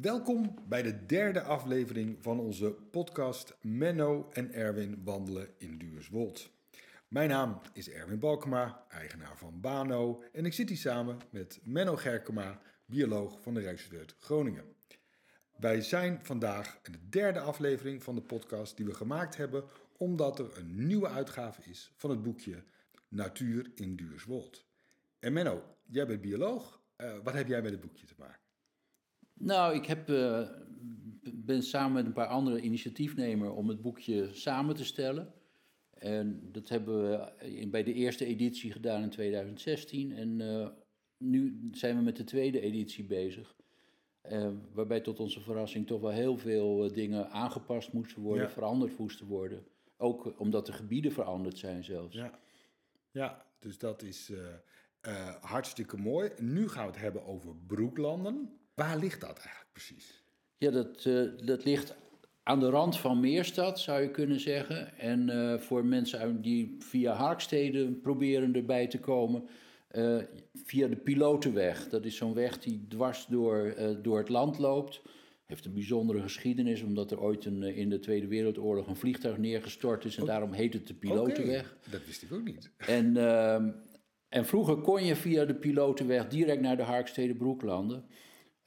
Welkom bij de derde aflevering van onze podcast Menno en Erwin wandelen in Duurswold. Mijn naam is Erwin Balkema, eigenaar van Bano en ik zit hier samen met Menno Gerkema, bioloog van de Rijksuniversiteit Groningen. Wij zijn vandaag in de derde aflevering van de podcast die we gemaakt hebben omdat er een nieuwe uitgave is van het boekje Natuur in Duurswold. En Menno, jij bent bioloog. Uh, wat heb jij met het boekje te maken? Nou, ik heb, uh, ben samen met een paar andere initiatiefnemers om het boekje samen te stellen. En dat hebben we bij de eerste editie gedaan in 2016. En uh, nu zijn we met de tweede editie bezig. Uh, waarbij tot onze verrassing toch wel heel veel dingen aangepast moesten worden, ja. veranderd moesten worden. Ook omdat de gebieden veranderd zijn zelfs. Ja, ja dus dat is hartstikke mooi. Nu gaan we het hebben over broeklanden. Waar ligt dat eigenlijk precies? Ja, dat, uh, dat ligt aan de rand van Meerstad, zou je kunnen zeggen. En uh, voor mensen die via Harksteden proberen erbij te komen, uh, via de Pilotenweg. Dat is zo'n weg die dwars door, door het land loopt. Heeft een bijzondere geschiedenis, omdat er ooit een, in de Tweede Wereldoorlog een vliegtuig neergestort is. En oh. daarom heet het de Pilotenweg. Okay. Dat wist ik ook niet. En, ehm, en vroeger kon je via de Pilotenweg direct naar de Harkstede Broeklanden.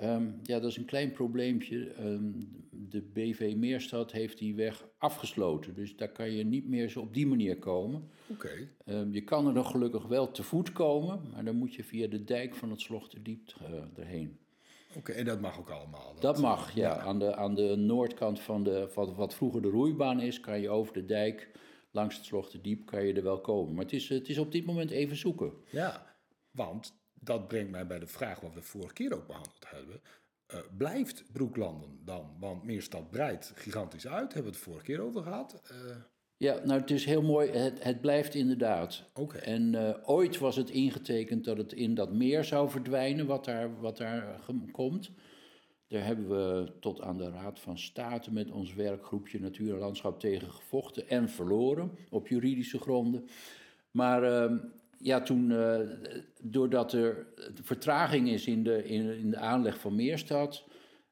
Um, ja, dat is een klein probleempje. Um, de BV Meerstad heeft die weg afgesloten. Dus daar kan je niet meer zo op die manier komen. Oké. Okay. Um, je kan er nog gelukkig wel te voet komen, maar dan moet je via de dijk van het Slochterdiep uh, erheen. Oké, okay, en dat mag ook allemaal? Dat, dat mag, ja. ja. Aan, de, aan de noordkant van, de, van wat vroeger de roeibaan is, kan je over de dijk langs het Slochterdiep kan je er wel komen. Maar het is, het is op dit moment even zoeken. Ja, want dat brengt mij bij de vraag wat we vorige keer ook behandeld hebben. Uh, blijft Broeklanden dan? Want Meerstad breidt gigantisch uit, hebben we het vorige keer over gehad. Uh... Ja, nou het is heel mooi, het, het blijft inderdaad. Okay. En uh, ooit was het ingetekend dat het in dat meer zou verdwijnen, wat daar, wat daar komt. Daar hebben we tot aan de Raad van State met ons werkgroepje Natuur en Landschap tegen gevochten en verloren op juridische gronden. Maar ehm, ja, toen, uh, doordat er vertraging is in de, in, in de aanleg van Meerstad,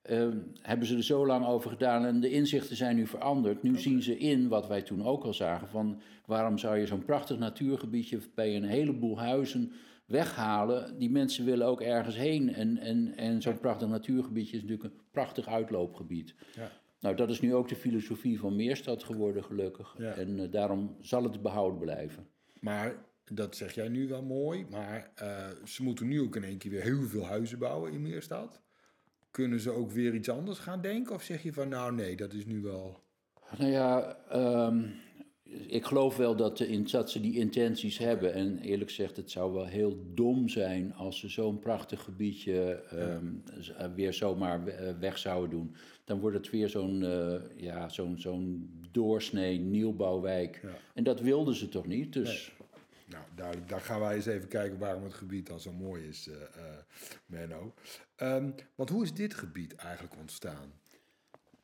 uh, hebben ze er zo lang over gedaan en de inzichten zijn nu veranderd. Nu okay. zien ze in, wat wij toen ook al zagen, van waarom zou je zo'n prachtig natuurgebiedje bij een heleboel huizen weghalen. Die mensen willen ook ergens heen en, en, en zo'n prachtig natuurgebiedje is natuurlijk een prachtig uitloopgebied. Ja. Nou, dat is nu ook de filosofie van Meerstad geworden, gelukkig. Ja. En uh, daarom zal het behouden blijven. Maar dat zeg jij nu wel mooi, maar uh, ze moeten nu ook in één keer weer heel veel huizen bouwen in Meerstad. Kunnen ze ook weer iets anders gaan denken? Of zeg je van nou nee, dat is nu wel. Nou ja, um, ik geloof wel dat, de, dat ze die intenties hebben. En eerlijk gezegd, het zou wel heel dom zijn als ze zo'n prachtig gebiedje um, ja. weer zomaar weg zouden doen. Dan wordt het weer zo'n uh, ja, zo'n zo'n doorsnee nieuwbouwwijk. Ja. En dat wilden ze toch niet? Dus. Nee. Nou, duidelijk. Dan gaan wij eens even kijken waarom het gebied dan zo mooi is, uh, uh, Menno. Um, want hoe is dit gebied eigenlijk ontstaan?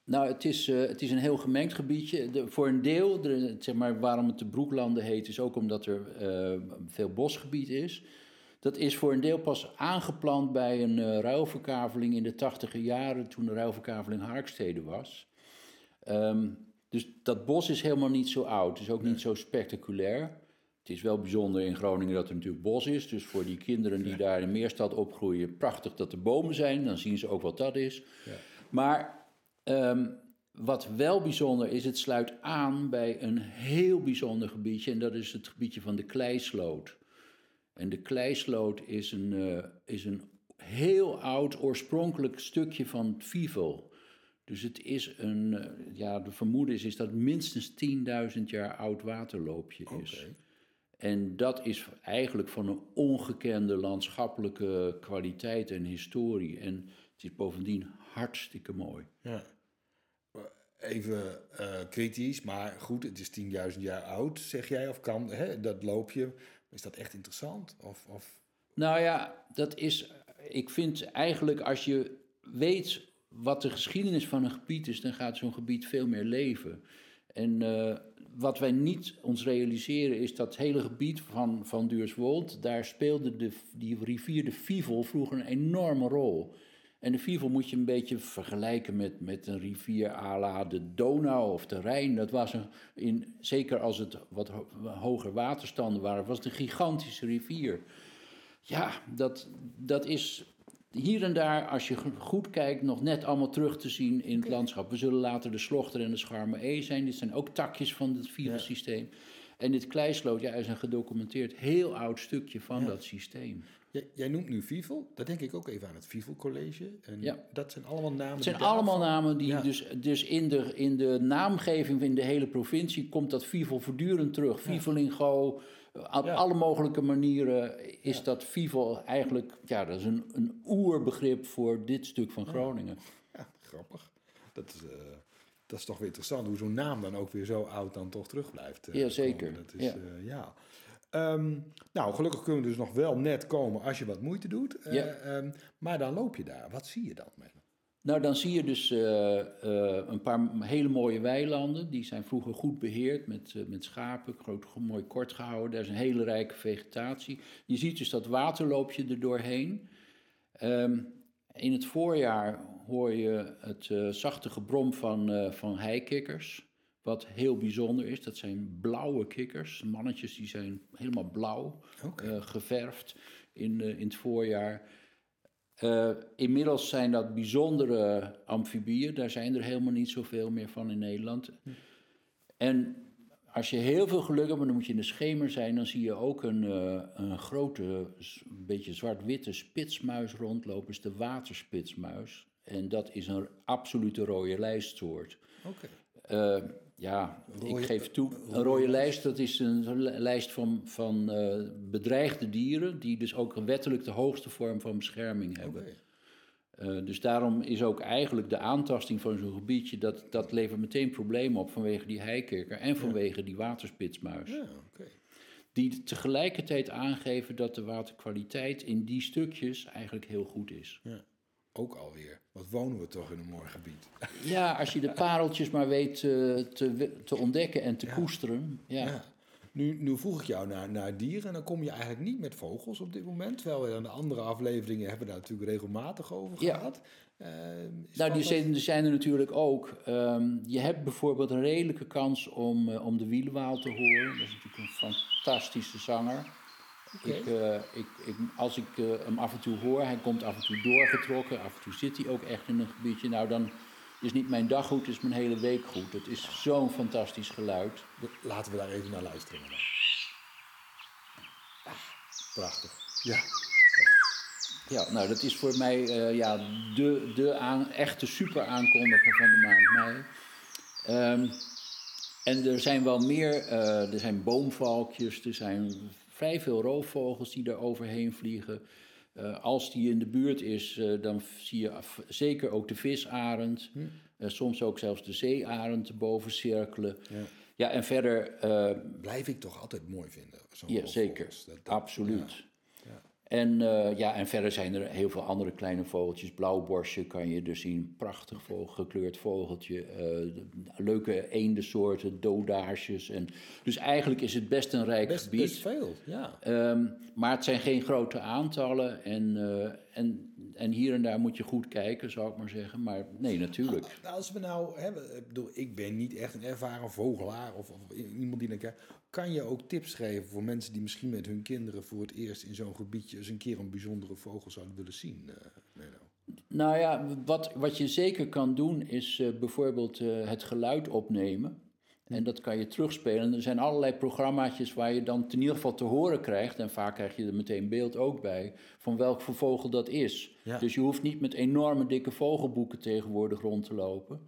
Nou, het is, uh, het is een heel gemengd gebiedje. De, voor een deel, de, zeg maar, waarom het de Broeklanden heet, is ook omdat er veel bosgebied is. Dat is voor een deel pas aangeplant bij een ruilverkaveling in de tachtiger jaren, toen de ruilverkaveling Harkstede was. Um, dus dat bos is helemaal niet zo oud, is ook nee. niet zo spectaculair. Het is wel bijzonder in Groningen dat er natuurlijk bos is. Dus voor die kinderen die ja. daar in Meerstad opgroeien, prachtig dat er bomen zijn. Dan zien ze ook wat dat is. Ja. Maar um, wat wel bijzonder is, het sluit aan bij een heel bijzonder gebiedje. En dat is het gebiedje van de Kleisloot. En de Kleisloot is een, uh, is een heel oud oorspronkelijk stukje van Fivel. Dus het is een, uh, ja, de vermoeden is, is dat het minstens 10.000 jaar oud waterloopje is. Okay. En dat is eigenlijk van een ongekende landschappelijke kwaliteit en historie. En het is bovendien hartstikke mooi. Ja. Even uh, kritisch, maar goed, het is 10.000 jaar oud, zeg jij, of kan hè, dat loopje. Is dat echt interessant? Of, of... Nou ja, dat is. Ik vind eigenlijk als je weet wat de geschiedenis van een gebied is, dan gaat zo'n gebied veel meer leven. En uh, wat wij niet ons realiseren is dat hele gebied van, van Duurswold, daar speelde de, die rivier de Fivel vroeger een enorme rol. En de Fivel moet je een beetje vergelijken met, met een rivier à la de Donau of de Rijn. Dat was een, in, zeker als het wat ho- hoger waterstanden waren, was het een gigantische rivier. Ja, dat, dat is hier en daar, als je go- goed kijkt, nog net allemaal terug te zien in het landschap. We zullen later de Slochter en de Scharme E zijn. Dit zijn ook takjes van het Fivel-systeem. En dit Kleisloot ja, is een gedocumenteerd heel oud stukje van dat systeem. Jij, jij noemt nu Fivel. Daar denk ik ook even aan het Fivel College. En Ja. dat zijn allemaal namen. Het zijn daarvan- allemaal namen die Ja. dus, dus in, de, in de naamgeving in de hele provincie komt dat Fivel voortdurend terug. Fivelingo, op alle mogelijke manieren is dat Fivel eigenlijk, ja, dat is een, een oerbegrip voor dit stuk van Groningen. Ja, grappig. Dat is, eh, dat is toch weer interessant hoe zo'n naam dan ook weer zo oud dan toch terug blijft. eh, Ja, zeker. Dat is, Ja. eh, ja. Ehm, nou, gelukkig kunnen we dus nog wel net komen als je wat moeite doet. Eh, Ja. ehm, maar dan loop je daar. Wat zie je dan? Nou, dan zie je dus eh, eh, een paar hele mooie weilanden. Die zijn vroeger goed beheerd met, met schapen, groot, mooi kort gehouden. Daar is een hele rijke vegetatie. Je ziet dus dat waterloopje er doorheen. Ehm, in het voorjaar hoor je het zachte gebrom van, van heikikkers. Wat heel bijzonder is, dat zijn blauwe kikkers. Mannetjes die zijn helemaal blauw, eh, geverfd in, eh, in het voorjaar. Eh, inmiddels zijn dat bijzondere amfibieën. Daar zijn er helemaal niet zoveel meer van in Nederland. En als je heel veel geluk hebt, dan moet je in de schemer zijn, dan zie je ook een, een grote, een beetje zwart-witte spitsmuis rondlopen. Dat is de waterspitsmuis. En dat is een absolute rode lijstsoort. Oké. Eh, ja, Rode- ik geef toe. Een rode lijst, dat is een li- lijst van, van eh, bedreigde dieren, die dus ook wettelijk de hoogste vorm van bescherming hebben. Eh, dus daarom is ook eigenlijk de aantasting van zo'n gebiedje, dat, dat levert meteen problemen op vanwege die heikikker en vanwege die waterspitsmuis. Ja. Die tegelijkertijd aangeven dat de waterkwaliteit in die stukjes eigenlijk heel goed is. Ja. Ook alweer. Wat wonen we toch in een mooi gebied. Ja, als je de pareltjes maar weet eh, te, te ontdekken en te Ja. koesteren. Ja. Ja. Nu, nu vroeg ik jou naar, naar dieren en dan kom je eigenlijk niet met vogels op dit moment. Terwijl we de andere afleveringen hebben daar natuurlijk regelmatig over Ja. gehad. Ehm, is Nou, die zijn, er natuurlijk ook. Ehm, je hebt bijvoorbeeld een redelijke kans om, eh, om de wielenwaal te horen. Dat is natuurlijk een fantastische zanger. Ik, eh, ik, ik, als ik eh, hem af en toe hoor, hij komt af en toe doorgetrokken. Af en toe zit hij ook echt in een gebiedje. Nou, dan is niet mijn dag goed, is mijn hele week goed. Het is zo'n fantastisch geluid. Laten we daar even naar luisteren. dan. Ah, prachtig. Ja. Ja, nou, dat is voor mij eh, ja, de, de aan, echte super aankondiger van de maand mei. Ehm, en er zijn wel meer, eh, er zijn boomvalkjes, er zijn vrij veel roofvogels die er overheen vliegen. Eh, als die in de buurt is, eh, dan zie je af- zeker ook de visarend. Eh, soms ook zelfs de zeearend erboven cirkelen. Ja. Ja, en verder, Blijf ik toch altijd mooi vinden. zo'n ja, zeker. Dat- dat- Absoluut. ja. En, eh, ja, en verder zijn er heel veel andere kleine vogeltjes. Blauwborstje kan je er zien. Prachtig vogel, gekleurd vogeltje. eh, leuke eendensoorten, dodaarsjes. En, dus eigenlijk is het best een rijk Best, gebied. best veel, ja. Ehm, maar het zijn geen grote aantallen. En, eh, en, en hier en daar moet je goed kijken, zou ik maar zeggen. Maar nee, natuurlijk. Nou, Als we nou hebben, ik bedoel, ik ben niet echt een ervaren vogelaar of, of iemand die dan kijkt. Kan je ook tips geven voor mensen die misschien met hun kinderen voor het eerst in zo'n gebiedje eens een keer een bijzondere vogel zouden willen zien? eh? Nou ja, wat, wat je zeker kan doen is eh, bijvoorbeeld eh, het geluid opnemen. En dat kan je terugspelen. Er zijn allerlei programmaatjes waar je dan in ieder geval te horen krijgt. En vaak krijg je er meteen beeld ook bij. Van welk voor vogel dat is. Ja. Dus je hoeft niet met enorme dikke vogelboeken tegenwoordig rond te lopen.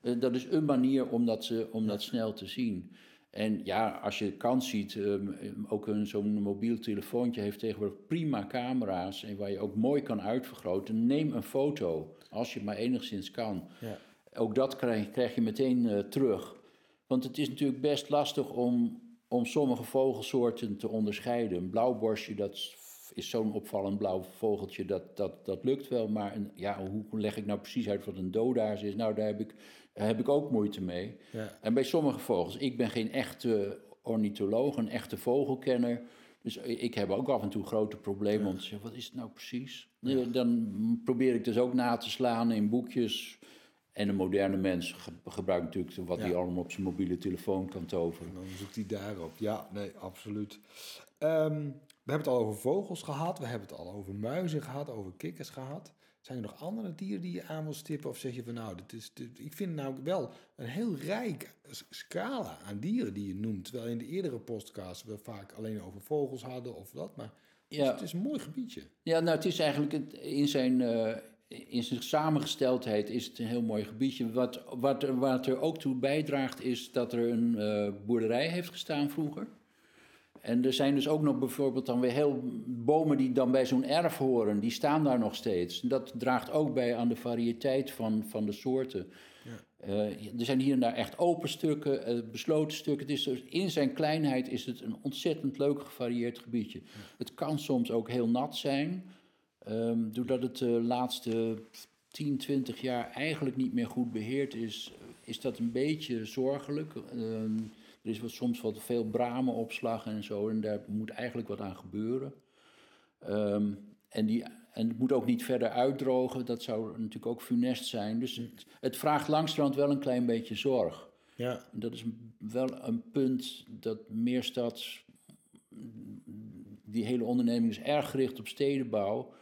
Eh, dat is een manier om dat, ze, om dat snel te zien. En ja, als je kans ziet, ehm, ook een, zo'n mobiel telefoontje heeft tegenwoordig prima camera's. En waar je ook mooi kan uitvergroten. Neem een foto, als je maar enigszins kan. Ja. Ook dat krijg, krijg je meteen eh, terug. Want het is natuurlijk best lastig om, om sommige vogelsoorten te onderscheiden. Een blauwborstje, dat is- zo'n opvallend blauw vogeltje, dat, dat, dat lukt wel. Maar een, ja, hoe leg ik nou precies uit wat een dodaars is? Nou, daar heb ik, daar heb ik ook moeite mee. Ja. En bij sommige vogels, ik ben geen echte ornitholoog, een echte vogelkenner. Dus ik heb ook af en toe grote problemen om te zeggen, wat is het nou precies? Dan probeer ik dus ook na te slaan in boekjes. En een moderne mens gebruikt natuurlijk wat hij allemaal op zijn mobiele telefoon kan toveren. En dan zoekt hij daarop. Ja, nee, absoluut. Ehm, we hebben het al over vogels gehad, we hebben het al over muizen gehad, over kikkers gehad. Zijn er nog andere dieren die je aan wil stippen? Of zeg je van nou, dit is, ik vind nou wel een heel rijk scala aan dieren die je noemt. Terwijl in de eerdere podcasts we vaak alleen over vogels hadden of dat. Maar ja. het is een mooi gebiedje. Ja, nou het is eigenlijk in zijn, uh, in zijn samengesteldheid is het een heel mooi gebiedje. Wat, wat, wat er ook toe bijdraagt is dat er een uh, boerderij heeft gestaan vroeger. En er zijn dus ook nog bijvoorbeeld dan weer heel bomen die dan bij zo'n erf horen, die staan daar nog steeds. Dat draagt ook bij aan de variëteit van, van de soorten. Ja. Uh, er zijn hier en daar echt open stukken, uh, besloten stukken. Het is dus, in zijn kleinheid is het een ontzettend leuk gevarieerd gebiedje. Het kan soms ook heel nat zijn, um, doordat het de laatste 10, 20 jaar eigenlijk niet meer goed beheerd is, is dat een beetje zorgelijk. Uh, er is soms wat veel bramenopslag en zo, en daar moet eigenlijk wat aan gebeuren. Ehm, en, die, en het moet ook niet verder uitdrogen, dat zou natuurlijk ook funest zijn. Dus het, het vraagt langstrand wel een klein beetje zorg. Ja. Dat is wel een punt dat Meerstad, die hele onderneming is erg gericht op stedenbouw.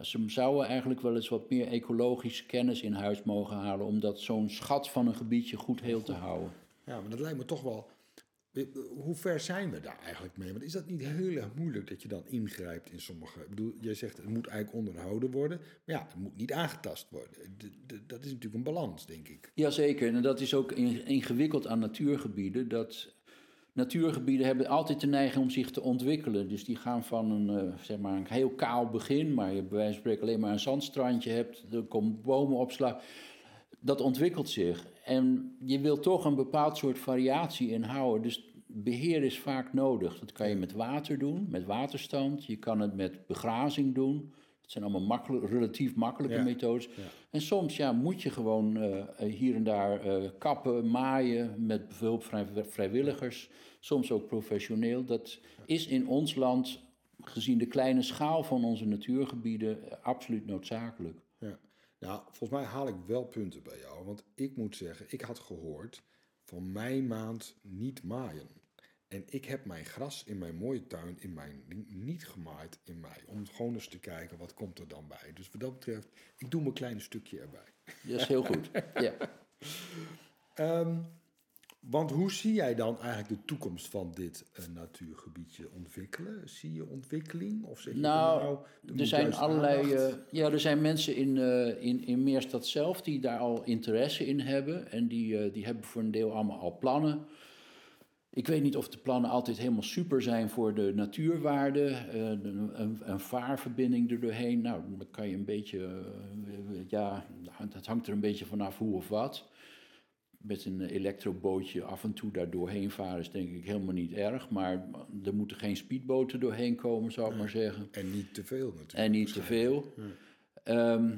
Ze zouden eigenlijk wel eens wat meer ecologische kennis in huis mogen halen om dat zo'n schat van een gebiedje goed heel te houden. Ja, maar dat lijkt me toch wel hoe ver zijn we daar eigenlijk mee? Want is dat niet heel erg moeilijk dat je dan ingrijpt in sommige... Ik bedoel, jij zegt het moet eigenlijk onderhouden worden. Maar ja, het moet niet aangetast worden. dat is natuurlijk een balans, denk ik. Jazeker, en dat is ook ingewikkeld aan natuurgebieden. Dat natuurgebieden hebben altijd de neiging om zich te ontwikkelen. Dus die gaan van een, uh, zeg maar een heel kaal begin... maar je bij wijze van spreken alleen maar een zandstrandje hebt... er komt bomen opslaan dat ontwikkelt zich. En je wilt toch een bepaald soort variatie in houden. Dus beheer is vaak nodig. Dat kan je met water doen, met waterstand. Je kan het met begrazing doen. Dat zijn allemaal makkelijk, relatief makkelijke methodes. En soms ja, moet je gewoon uh, hier en daar uh, kappen, maaien met behulp van vrijwilligers. Soms ook professioneel. Dat is in ons land, gezien de kleine schaal van onze natuurgebieden, absoluut noodzakelijk. Nou, volgens mij haal ik wel punten bij jou. Want ik moet zeggen, ik had gehoord van mijn maand niet maaien. En ik heb mijn gras in mijn mooie tuin in mijn niet gemaaid in mei. Om gewoon eens te kijken wat komt er dan bij. Dus wat dat betreft, ik doe mijn kleine stukje erbij. Dat is heel goed. ja. Um, want hoe zie jij dan eigenlijk de toekomst van dit uh, natuurgebiedje ontwikkelen? Zie je ontwikkeling? Of zeg je nou, nou er zijn allerlei. Uh, ja, er zijn mensen in, uh, in, in Meerstad zelf die daar al interesse in hebben. En die, die hebben voor een deel allemaal al plannen. Ik weet niet of de plannen altijd helemaal super zijn voor de natuurwaarde. Een, een, vaarverbinding er doorheen. Nou, dan kan je een beetje. ja, dat hangt er een beetje vanaf hoe of wat met een elektrobootje af en toe daar doorheen varen is denk ik helemaal niet erg. Maar er moeten geen speedboten doorheen komen, zou ik maar zeggen. En niet te veel natuurlijk. En niet te veel. Ehm,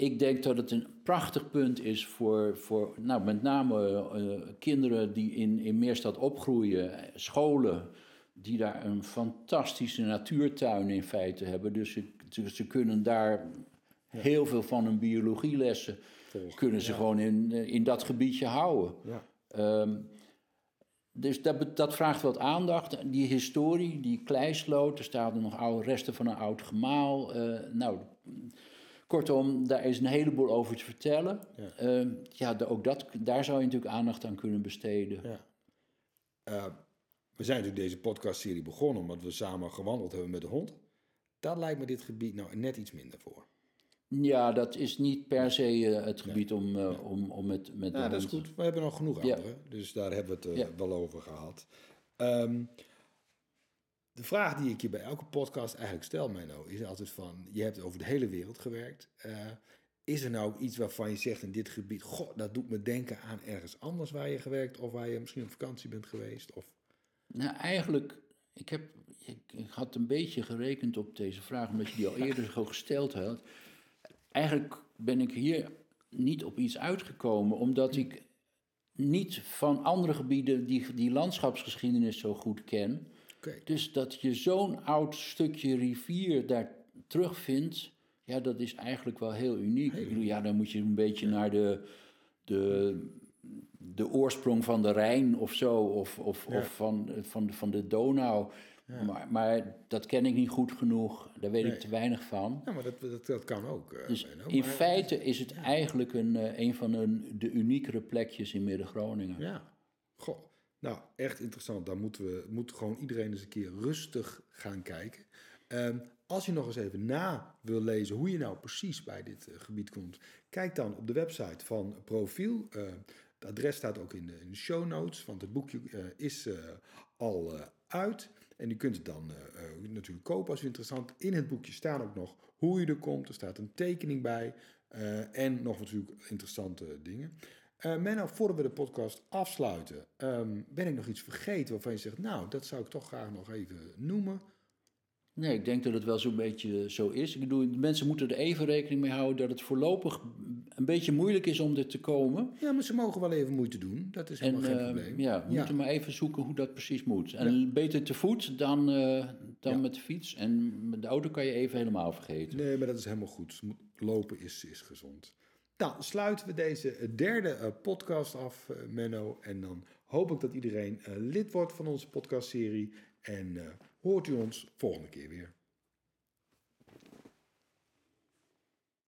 ik denk dat het een prachtig punt is voor, voor nou, met name uh, kinderen die in, in Meerstad opgroeien, scholen die daar een fantastische natuurtuin in feite hebben. Dus ze, ze kunnen daar heel veel van hun biologielessen kunnen ze gewoon in, eh, in dat gebiedje houden. Ja. Ehm, dus dat, dat vraagt wat aandacht. Die historie, die kleisloot, er staan nog oude resten van een oud gemaal. Uh, nou, kortom, daar is een heleboel over te vertellen. Ja, uh, ja ook dat, daar zou je natuurlijk aandacht aan kunnen besteden. Ja. Uh, we zijn natuurlijk deze podcastserie begonnen omdat we samen gewandeld hebben met de hond. Daar lijkt me dit gebied nou net iets minder voor. Ja, dat is niet per se uh, het gebied om, uh, om, om met, met Ja, dat is goed. We hebben nog genoeg ja. andere, dus daar hebben we het wel over gehad. Um, de vraag die ik je bij elke podcast eigenlijk stel, Menno, is altijd van... Je hebt over de hele wereld gewerkt. is er nou ook iets waarvan je zegt in dit gebied... Goh, dat doet me denken aan ergens anders waar je gewerkt... of waar je misschien op vakantie bent geweest? Of... Nou, eigenlijk... Ik, heb, ik, ik had een beetje gerekend op deze vraag... omdat je die al eerder zo gesteld had eigenlijk ben ik hier niet op iets uitgekomen, omdat ik niet van andere gebieden die, die landschapsgeschiedenis zo goed ken. Dus dat je zo'n oud stukje rivier daar terugvindt, ja, dat is eigenlijk wel heel uniek. Ik bedoel, ja, dan moet je een beetje naar de, de, de oorsprong van de Rijn of zo, of, of, Ja. of van, van, de- van de Donau. Maar, maar dat ken ik niet goed genoeg, daar weet Nee. ik te weinig van. Ja, maar dat, dat, dat kan ook. eh, Dus in Maar- feite is het eigenlijk een, eh, een van de, de uniekere plekjes in Midden-Groningen. Ja. Goh. Nou, echt interessant. Daar moeten we moet gewoon iedereen eens een keer rustig gaan kijken. Ehm, als je nog eens even na wil lezen hoe je nou precies bij dit eh, gebied komt, kijk dan op de website van Profiel. Eh, het adres staat ook in de, show notes, want het boekje eh, is eh, al uit. En u kunt het dan natuurlijk kopen als u interessant. In het boekje staan ook nog hoe je er komt. Er staat een tekening bij. en nog natuurlijk interessante dingen. Eh Menno, voordat we de podcast afsluiten, ehm, ben ik nog iets vergeten waarvan je zegt, nou, dat zou ik toch graag nog even noemen. Nee, ik denk dat het wel zo'n beetje zo is. Ik bedoel, mensen moeten er even rekening mee houden dat het voorlopig een beetje moeilijk is om er te komen. Ja, maar ze mogen wel even moeite doen. Dat is En helemaal geen eh, probleem. ja, we moeten maar even zoeken hoe dat precies moet. En beter te voet dan, eh, dan Ja. met de fiets. En met de auto kan je even helemaal vergeten. Nee, maar dat is helemaal goed. Lopen is, is gezond. Nou, sluiten we deze eh, derde eh, podcast af, eh, Menno. En dan hoop ik dat iedereen lid wordt van onze podcastserie. En hoort u ons volgende keer weer.